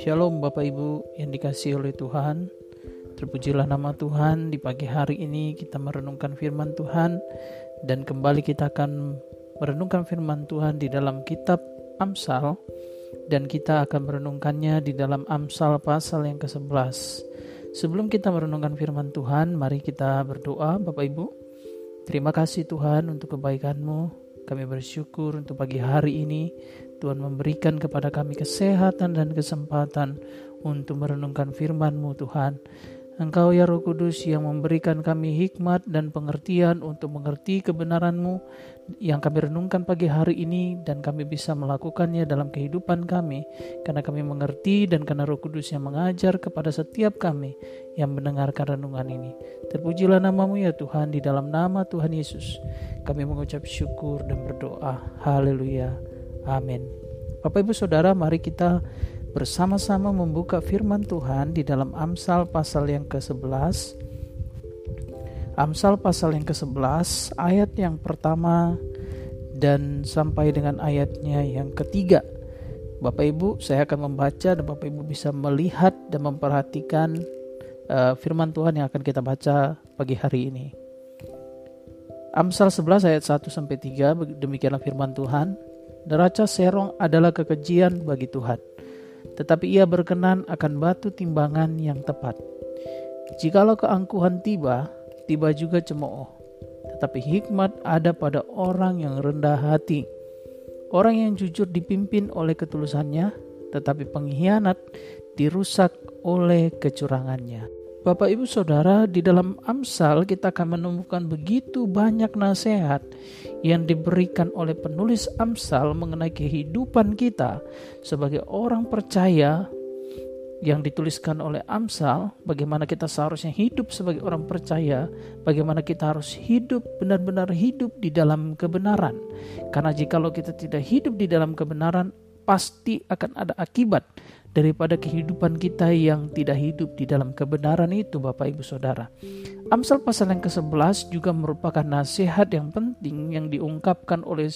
Shalom Bapak Ibu yang dikasih oleh Tuhan. Terpujilah nama Tuhan. Di pagi hari ini kita merenungkan firman Tuhan Dan kembali kita akan merenungkan firman Tuhan di dalam kitab Amsal Dan kita akan merenungkannya di dalam Amsal pasal yang ke-11 Sebelum kita merenungkan firman Tuhan Mari kita berdoa Bapak Ibu. Terima kasih Tuhan untuk kebaikan-Mu kami bersyukur untuk pagi hari ini Tuhan memberikan kepada kami kesehatan dan kesempatan untuk merenungkan firman-Mu Tuhan. Engkau ya Roh Kudus yang memberikan kami hikmat dan pengertian untuk mengerti kebenaran-Mu yang kami renungkan pagi hari ini dan kami bisa melakukannya dalam kehidupan kami karena kami mengerti dan karena Roh Kudus yang mengajar kepada setiap kami yang mendengarkan renungan ini. Terpujilah namamu ya Tuhan di dalam nama Tuhan Yesus. Kami mengucap syukur dan berdoa. Haleluya. Amin. Bapak Ibu Saudara, mari kita bersama-sama membuka firman Tuhan di dalam Amsal pasal yang ke-11. Amsal pasal yang ke-11 ayat yang pertama dan sampai dengan ayatnya yang ketiga. Bapak Ibu, saya akan membaca dan Bapak Ibu bisa melihat dan memperhatikan uh, firman Tuhan yang akan kita baca pagi hari ini. Amsal 11 ayat 1 sampai 3 demikianlah firman Tuhan. Neraca serong adalah kekejian bagi Tuhan tetapi ia berkenan akan batu timbangan yang tepat. Jikalau keangkuhan tiba, tiba juga cemooh. Tetapi hikmat ada pada orang yang rendah hati. Orang yang jujur dipimpin oleh ketulusannya, tetapi pengkhianat dirusak oleh kecurangannya. Bapak Ibu Saudara, di dalam Amsal kita akan menemukan begitu banyak nasihat yang diberikan oleh penulis Amsal mengenai kehidupan kita sebagai orang percaya yang dituliskan oleh Amsal, bagaimana kita seharusnya hidup sebagai orang percaya, bagaimana kita harus hidup benar-benar hidup di dalam kebenaran. Karena jikalau kita tidak hidup di dalam kebenaran, pasti akan ada akibat daripada kehidupan kita yang tidak hidup di dalam kebenaran itu Bapak Ibu Saudara. Amsal pasal yang ke-11 juga merupakan nasihat yang penting yang diungkapkan oleh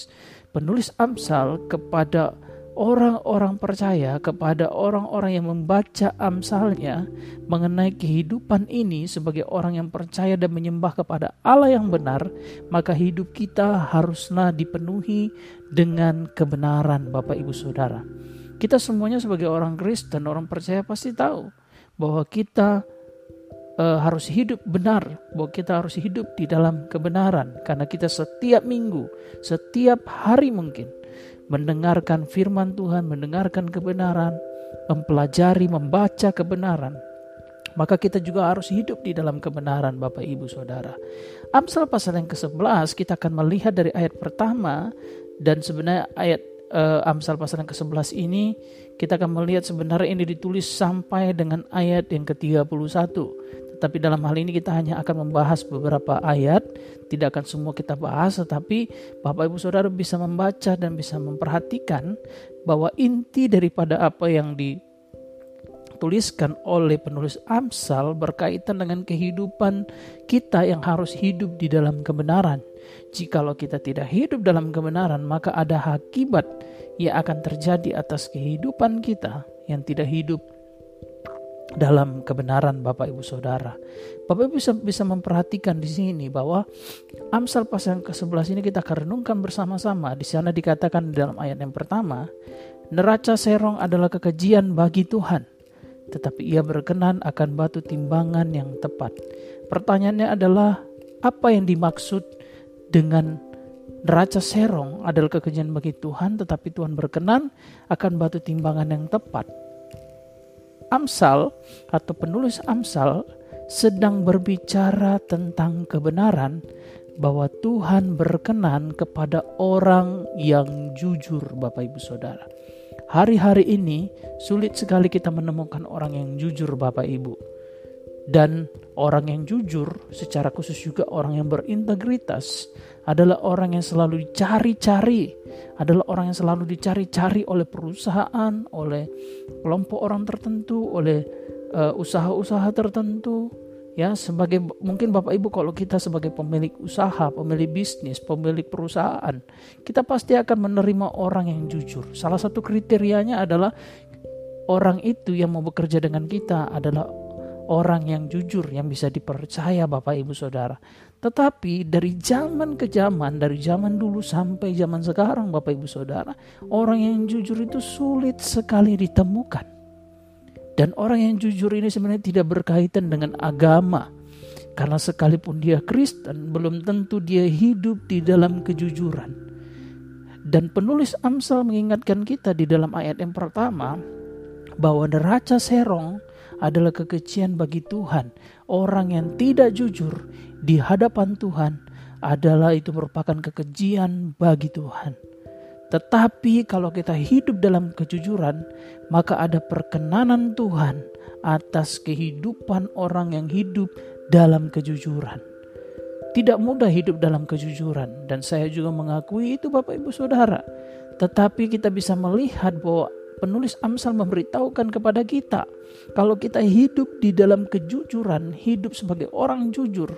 penulis Amsal kepada orang-orang percaya, kepada orang-orang yang membaca Amsalnya mengenai kehidupan ini sebagai orang yang percaya dan menyembah kepada Allah yang benar, maka hidup kita haruslah dipenuhi dengan kebenaran Bapak Ibu Saudara. Kita semuanya sebagai orang Kristen, orang percaya pasti tahu bahwa kita uh, harus hidup benar, bahwa kita harus hidup di dalam kebenaran karena kita setiap minggu, setiap hari mungkin mendengarkan firman Tuhan, mendengarkan kebenaran, mempelajari, membaca kebenaran, maka kita juga harus hidup di dalam kebenaran Bapak Ibu Saudara. Amsal pasal yang ke-11 kita akan melihat dari ayat pertama dan sebenarnya ayat uh, Amsal pasal yang ke-11 ini kita akan melihat sebenarnya ini ditulis sampai dengan ayat yang ke-31. Tetapi dalam hal ini kita hanya akan membahas beberapa ayat, tidak akan semua kita bahas, tetapi Bapak Ibu Saudara bisa membaca dan bisa memperhatikan bahwa inti daripada apa yang dituliskan oleh penulis Amsal berkaitan dengan kehidupan kita yang harus hidup di dalam kebenaran. Jikalau kita tidak hidup dalam kebenaran, maka ada akibat yang akan terjadi atas kehidupan kita yang tidak hidup dalam kebenaran Bapak Ibu Saudara. Bapak Ibu bisa, bisa memperhatikan di sini bahwa Amsal pasal ke-11 ini kita akan renungkan bersama-sama. Di sana dikatakan di dalam ayat yang pertama, neraca serong adalah kekejian bagi Tuhan, tetapi ia berkenan akan batu timbangan yang tepat. Pertanyaannya adalah apa yang dimaksud dengan neraca serong adalah kekejian bagi Tuhan, tetapi Tuhan berkenan akan batu timbangan yang tepat. Amsal atau penulis Amsal sedang berbicara tentang kebenaran bahwa Tuhan berkenan kepada orang yang jujur, Bapak Ibu Saudara. Hari-hari ini sulit sekali kita menemukan orang yang jujur, Bapak Ibu dan orang yang jujur, secara khusus juga orang yang berintegritas, adalah orang yang selalu dicari-cari, adalah orang yang selalu dicari-cari oleh perusahaan, oleh kelompok orang tertentu, oleh uh, usaha-usaha tertentu, Ya, sebagai mungkin Bapak Ibu kalau kita sebagai pemilik usaha, pemilik bisnis, pemilik perusahaan, kita pasti akan menerima orang yang jujur. Salah satu kriterianya adalah orang itu yang mau bekerja dengan kita adalah orang yang jujur yang bisa dipercaya Bapak Ibu Saudara. Tetapi dari zaman ke zaman, dari zaman dulu sampai zaman sekarang Bapak Ibu Saudara, orang yang jujur itu sulit sekali ditemukan. Dan orang yang jujur ini sebenarnya tidak berkaitan dengan agama. Karena sekalipun dia Kristen, belum tentu dia hidup di dalam kejujuran. Dan penulis Amsal mengingatkan kita di dalam ayat yang pertama bahwa neraca serong adalah kekejian bagi Tuhan. Orang yang tidak jujur di hadapan Tuhan adalah itu merupakan kekejian bagi Tuhan. Tetapi kalau kita hidup dalam kejujuran, maka ada perkenanan Tuhan atas kehidupan orang yang hidup dalam kejujuran. Tidak mudah hidup dalam kejujuran dan saya juga mengakui itu Bapak Ibu Saudara. Tetapi kita bisa melihat bahwa penulis Amsal memberitahukan kepada kita kalau kita hidup di dalam kejujuran, hidup sebagai orang jujur,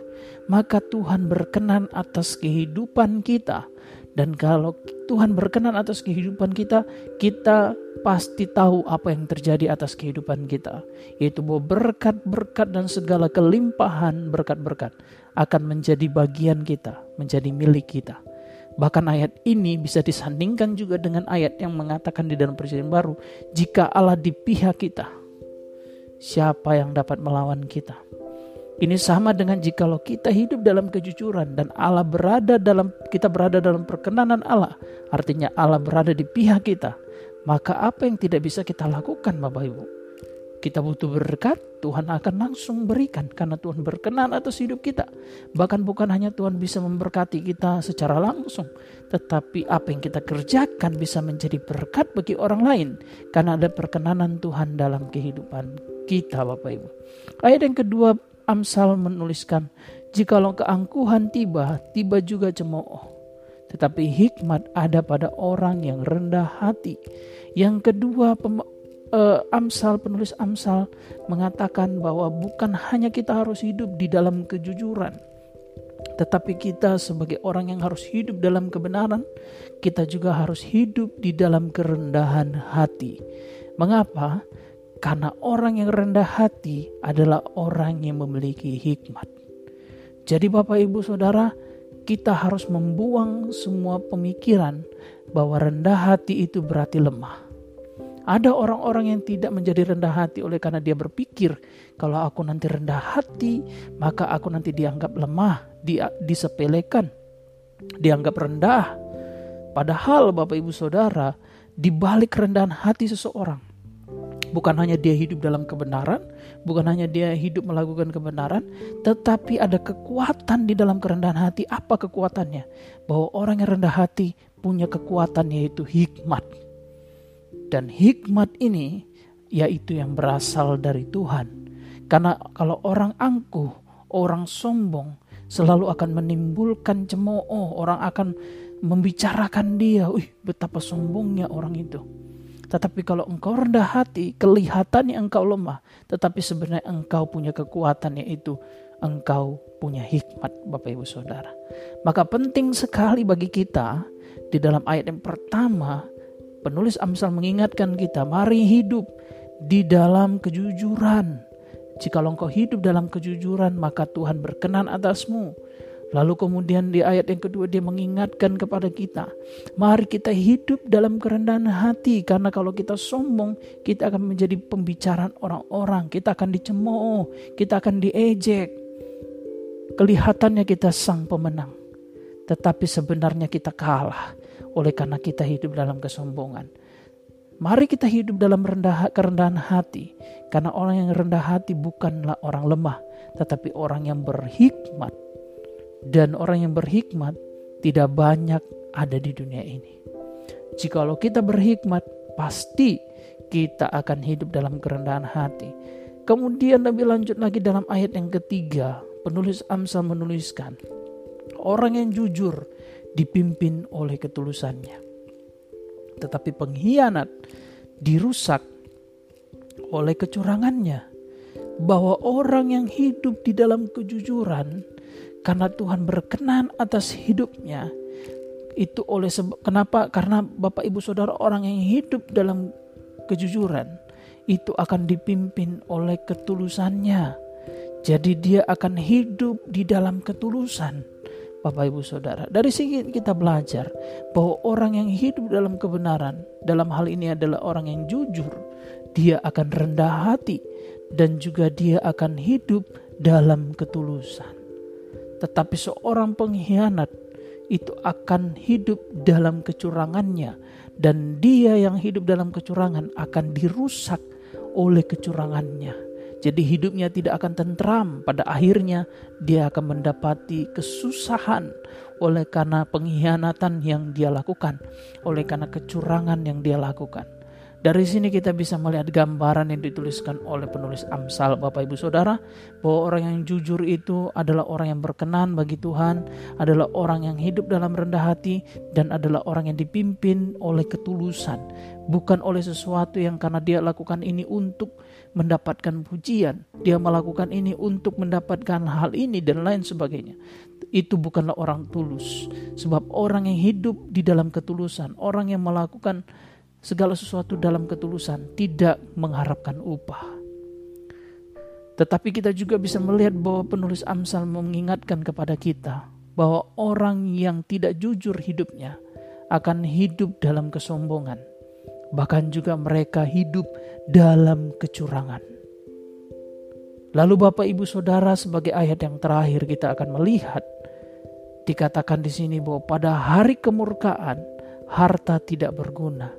maka Tuhan berkenan atas kehidupan kita dan kalau Tuhan berkenan atas kehidupan kita, kita pasti tahu apa yang terjadi atas kehidupan kita. Yaitu bahwa berkat-berkat dan segala kelimpahan berkat-berkat akan menjadi bagian kita, menjadi milik kita. Bahkan ayat ini bisa disandingkan juga dengan ayat yang mengatakan di dalam perjanjian baru, jika Allah di pihak kita, siapa yang dapat melawan kita? Ini sama dengan jikalau kita hidup dalam kejujuran dan Allah berada dalam kita berada dalam perkenanan Allah, artinya Allah berada di pihak kita. Maka apa yang tidak bisa kita lakukan Bapak Ibu? Kita butuh berkat, Tuhan akan langsung berikan karena Tuhan berkenan atas hidup kita. Bahkan bukan hanya Tuhan bisa memberkati kita secara langsung, tetapi apa yang kita kerjakan bisa menjadi berkat bagi orang lain karena ada perkenanan Tuhan dalam kehidupan kita Bapak Ibu. Ayat yang kedua Amsal menuliskan, jikalau keangkuhan tiba, tiba juga cemooh. Tetapi hikmat ada pada orang yang rendah hati. Yang kedua, uh, Amsal penulis Amsal mengatakan bahwa bukan hanya kita harus hidup di dalam kejujuran, tetapi kita sebagai orang yang harus hidup dalam kebenaran, kita juga harus hidup di dalam kerendahan hati. Mengapa? Karena orang yang rendah hati adalah orang yang memiliki hikmat. Jadi Bapak Ibu Saudara, kita harus membuang semua pemikiran bahwa rendah hati itu berarti lemah. Ada orang-orang yang tidak menjadi rendah hati oleh karena dia berpikir kalau aku nanti rendah hati, maka aku nanti dianggap lemah, di, disepelekan, dianggap rendah. Padahal Bapak Ibu Saudara, di balik hati seseorang Bukan hanya dia hidup dalam kebenaran, bukan hanya dia hidup melakukan kebenaran, tetapi ada kekuatan di dalam kerendahan hati. Apa kekuatannya? Bahwa orang yang rendah hati punya kekuatan yaitu hikmat. Dan hikmat ini yaitu yang berasal dari Tuhan. Karena kalau orang angkuh, orang sombong selalu akan menimbulkan cemooh, orang akan membicarakan dia, "Wih, betapa sombongnya orang itu." Tetapi kalau engkau rendah hati, kelihatannya engkau lemah, tetapi sebenarnya engkau punya kekuatan yaitu engkau punya hikmat Bapak Ibu Saudara. Maka penting sekali bagi kita di dalam ayat yang pertama penulis Amsal mengingatkan kita mari hidup di dalam kejujuran. Jika engkau hidup dalam kejujuran maka Tuhan berkenan atasmu. Lalu kemudian di ayat yang kedua dia mengingatkan kepada kita, mari kita hidup dalam kerendahan hati karena kalau kita sombong, kita akan menjadi pembicaraan orang-orang, kita akan dicemooh, kita akan diejek. Kelihatannya kita sang pemenang, tetapi sebenarnya kita kalah oleh karena kita hidup dalam kesombongan. Mari kita hidup dalam rendah, kerendahan hati, karena orang yang rendah hati bukanlah orang lemah, tetapi orang yang berhikmat dan orang yang berhikmat tidak banyak ada di dunia ini. Jikalau kita berhikmat, pasti kita akan hidup dalam kerendahan hati. Kemudian lebih lanjut lagi dalam ayat yang ketiga, penulis Amsal menuliskan, orang yang jujur dipimpin oleh ketulusannya. Tetapi pengkhianat dirusak oleh kecurangannya. bahwa orang yang hidup di dalam kejujuran karena Tuhan berkenan atas hidupnya itu oleh sebab kenapa karena Bapak Ibu Saudara orang yang hidup dalam kejujuran itu akan dipimpin oleh ketulusannya jadi dia akan hidup di dalam ketulusan Bapak Ibu Saudara. Dari sini kita belajar bahwa orang yang hidup dalam kebenaran, dalam hal ini adalah orang yang jujur, dia akan rendah hati dan juga dia akan hidup dalam ketulusan. Tetapi seorang pengkhianat itu akan hidup dalam kecurangannya dan dia yang hidup dalam kecurangan akan dirusak oleh kecurangannya. Jadi hidupnya tidak akan tentram. Pada akhirnya dia akan mendapati kesusahan oleh karena pengkhianatan yang dia lakukan, oleh karena kecurangan yang dia lakukan. Dari sini kita bisa melihat gambaran yang dituliskan oleh penulis Amsal Bapak Ibu Saudara bahwa orang yang jujur itu adalah orang yang berkenan bagi Tuhan, adalah orang yang hidup dalam rendah hati dan adalah orang yang dipimpin oleh ketulusan, bukan oleh sesuatu yang karena dia lakukan ini untuk mendapatkan pujian, dia melakukan ini untuk mendapatkan hal ini dan lain sebagainya. Itu bukanlah orang tulus, sebab orang yang hidup di dalam ketulusan, orang yang melakukan segala sesuatu dalam ketulusan, tidak mengharapkan upah. Tetapi kita juga bisa melihat bahwa penulis Amsal mengingatkan kepada kita bahwa orang yang tidak jujur hidupnya akan hidup dalam kesombongan. Bahkan juga mereka hidup dalam kecurangan. Lalu Bapak Ibu Saudara sebagai ayat yang terakhir kita akan melihat dikatakan di sini bahwa pada hari kemurkaan harta tidak berguna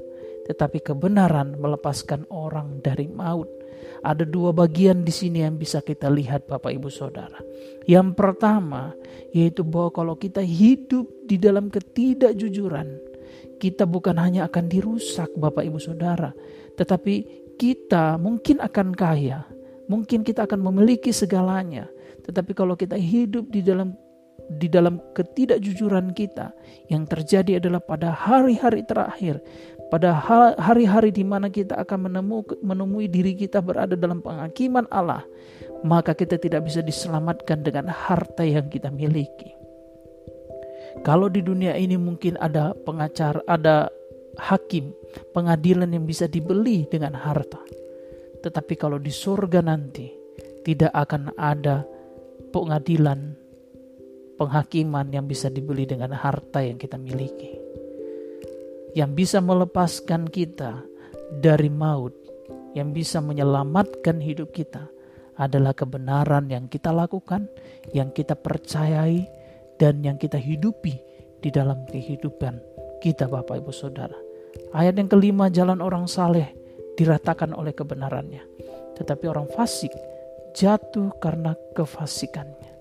tetapi kebenaran melepaskan orang dari maut. Ada dua bagian di sini yang bisa kita lihat Bapak Ibu Saudara. Yang pertama yaitu bahwa kalau kita hidup di dalam ketidakjujuran, kita bukan hanya akan dirusak Bapak Ibu Saudara, tetapi kita mungkin akan kaya, mungkin kita akan memiliki segalanya, tetapi kalau kita hidup di dalam di dalam ketidakjujuran kita yang terjadi adalah pada hari-hari terakhir pada hari-hari di mana kita akan menemui, menemui diri kita berada dalam penghakiman Allah, maka kita tidak bisa diselamatkan dengan harta yang kita miliki. Kalau di dunia ini mungkin ada pengacara, ada hakim, pengadilan yang bisa dibeli dengan harta. Tetapi kalau di surga nanti tidak akan ada pengadilan, penghakiman yang bisa dibeli dengan harta yang kita miliki yang bisa melepaskan kita dari maut, yang bisa menyelamatkan hidup kita adalah kebenaran yang kita lakukan, yang kita percayai, dan yang kita hidupi di dalam kehidupan kita, Bapak Ibu Saudara. Ayat yang kelima, jalan orang saleh diratakan oleh kebenarannya, tetapi orang fasik jatuh karena kefasikannya.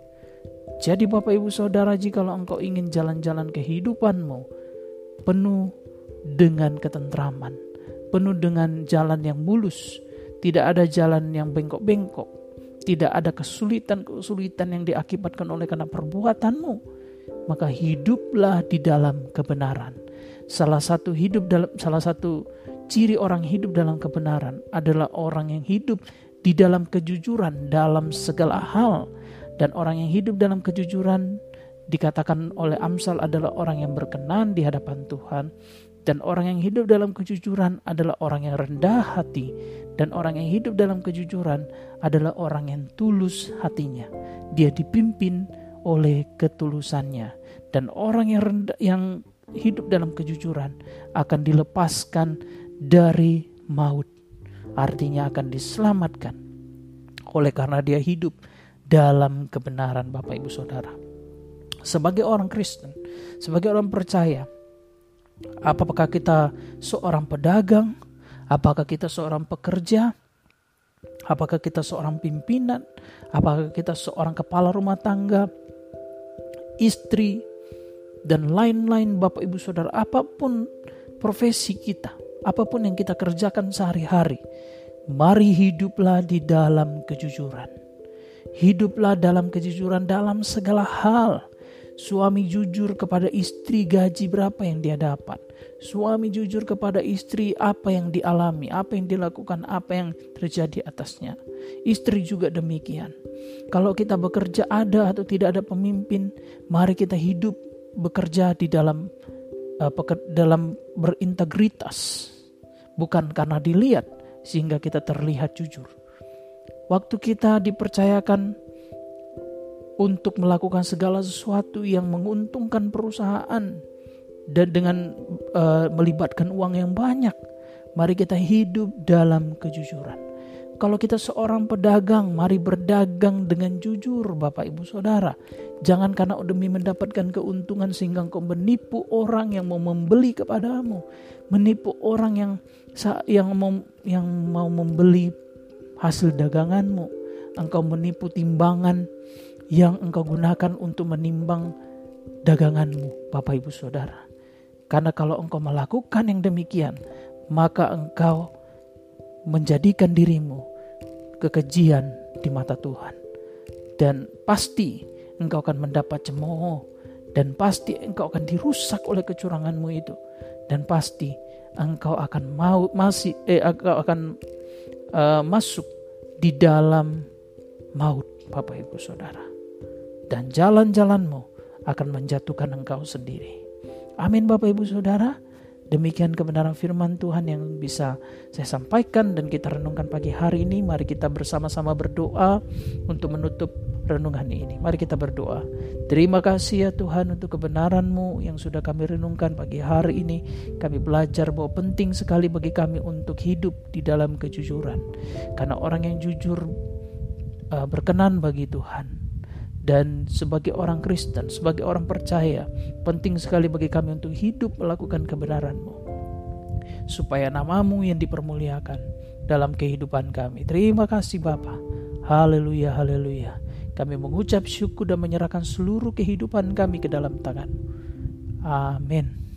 Jadi Bapak Ibu Saudara, jikalau engkau ingin jalan-jalan kehidupanmu penuh dengan ketentraman, penuh dengan jalan yang mulus, tidak ada jalan yang bengkok-bengkok, tidak ada kesulitan-kesulitan yang diakibatkan oleh karena perbuatanmu, maka hiduplah di dalam kebenaran. Salah satu hidup dalam salah satu ciri orang hidup dalam kebenaran adalah orang yang hidup di dalam kejujuran dalam segala hal. Dan orang yang hidup dalam kejujuran dikatakan oleh Amsal adalah orang yang berkenan di hadapan Tuhan dan orang yang hidup dalam kejujuran adalah orang yang rendah hati, dan orang yang hidup dalam kejujuran adalah orang yang tulus hatinya. Dia dipimpin oleh ketulusannya, dan orang yang rendah, yang hidup dalam kejujuran akan dilepaskan dari maut, artinya akan diselamatkan oleh karena dia hidup dalam kebenaran, Bapak Ibu Saudara. Sebagai orang Kristen, sebagai orang percaya, Apakah kita seorang pedagang? Apakah kita seorang pekerja? Apakah kita seorang pimpinan? Apakah kita seorang kepala rumah tangga? Istri dan lain-lain Bapak Ibu Saudara, apa pun profesi kita, apa pun yang kita kerjakan sehari-hari, mari hiduplah di dalam kejujuran. Hiduplah dalam kejujuran dalam segala hal Suami jujur kepada istri gaji berapa yang dia dapat. Suami jujur kepada istri apa yang dialami, apa yang dilakukan, apa yang terjadi atasnya. Istri juga demikian. Kalau kita bekerja ada atau tidak ada pemimpin, mari kita hidup bekerja di dalam uh, dalam berintegritas. Bukan karena dilihat sehingga kita terlihat jujur. Waktu kita dipercayakan untuk melakukan segala sesuatu yang menguntungkan perusahaan dan dengan uh, melibatkan uang yang banyak. Mari kita hidup dalam kejujuran. Kalau kita seorang pedagang, mari berdagang dengan jujur, Bapak Ibu Saudara. Jangan karena demi mendapatkan keuntungan sehingga engkau menipu orang yang mau membeli kepadamu, menipu orang yang yang mau yang mau membeli hasil daganganmu. Engkau menipu timbangan yang engkau gunakan untuk menimbang daganganmu, Bapak Ibu Saudara. Karena kalau engkau melakukan yang demikian, maka engkau menjadikan dirimu kekejian di mata Tuhan. Dan pasti engkau akan mendapat cemooh dan pasti engkau akan dirusak oleh kecuranganmu itu. Dan pasti engkau akan mau masih eh engkau akan uh, masuk di dalam maut Bapak Ibu Saudara dan jalan-jalanmu akan menjatuhkan engkau sendiri. Amin Bapak Ibu Saudara. Demikian kebenaran firman Tuhan yang bisa saya sampaikan dan kita renungkan pagi hari ini. Mari kita bersama-sama berdoa untuk menutup renungan ini. Mari kita berdoa. Terima kasih ya Tuhan untuk kebenaran-Mu yang sudah kami renungkan pagi hari ini. Kami belajar bahwa penting sekali bagi kami untuk hidup di dalam kejujuran. Karena orang yang jujur uh, berkenan bagi Tuhan dan sebagai orang Kristen, sebagai orang percaya, penting sekali bagi kami untuk hidup melakukan kebenaran-Mu. Supaya namamu yang dipermuliakan dalam kehidupan kami. Terima kasih Bapa. Haleluya, haleluya. Kami mengucap syukur dan menyerahkan seluruh kehidupan kami ke dalam tangan. Amin.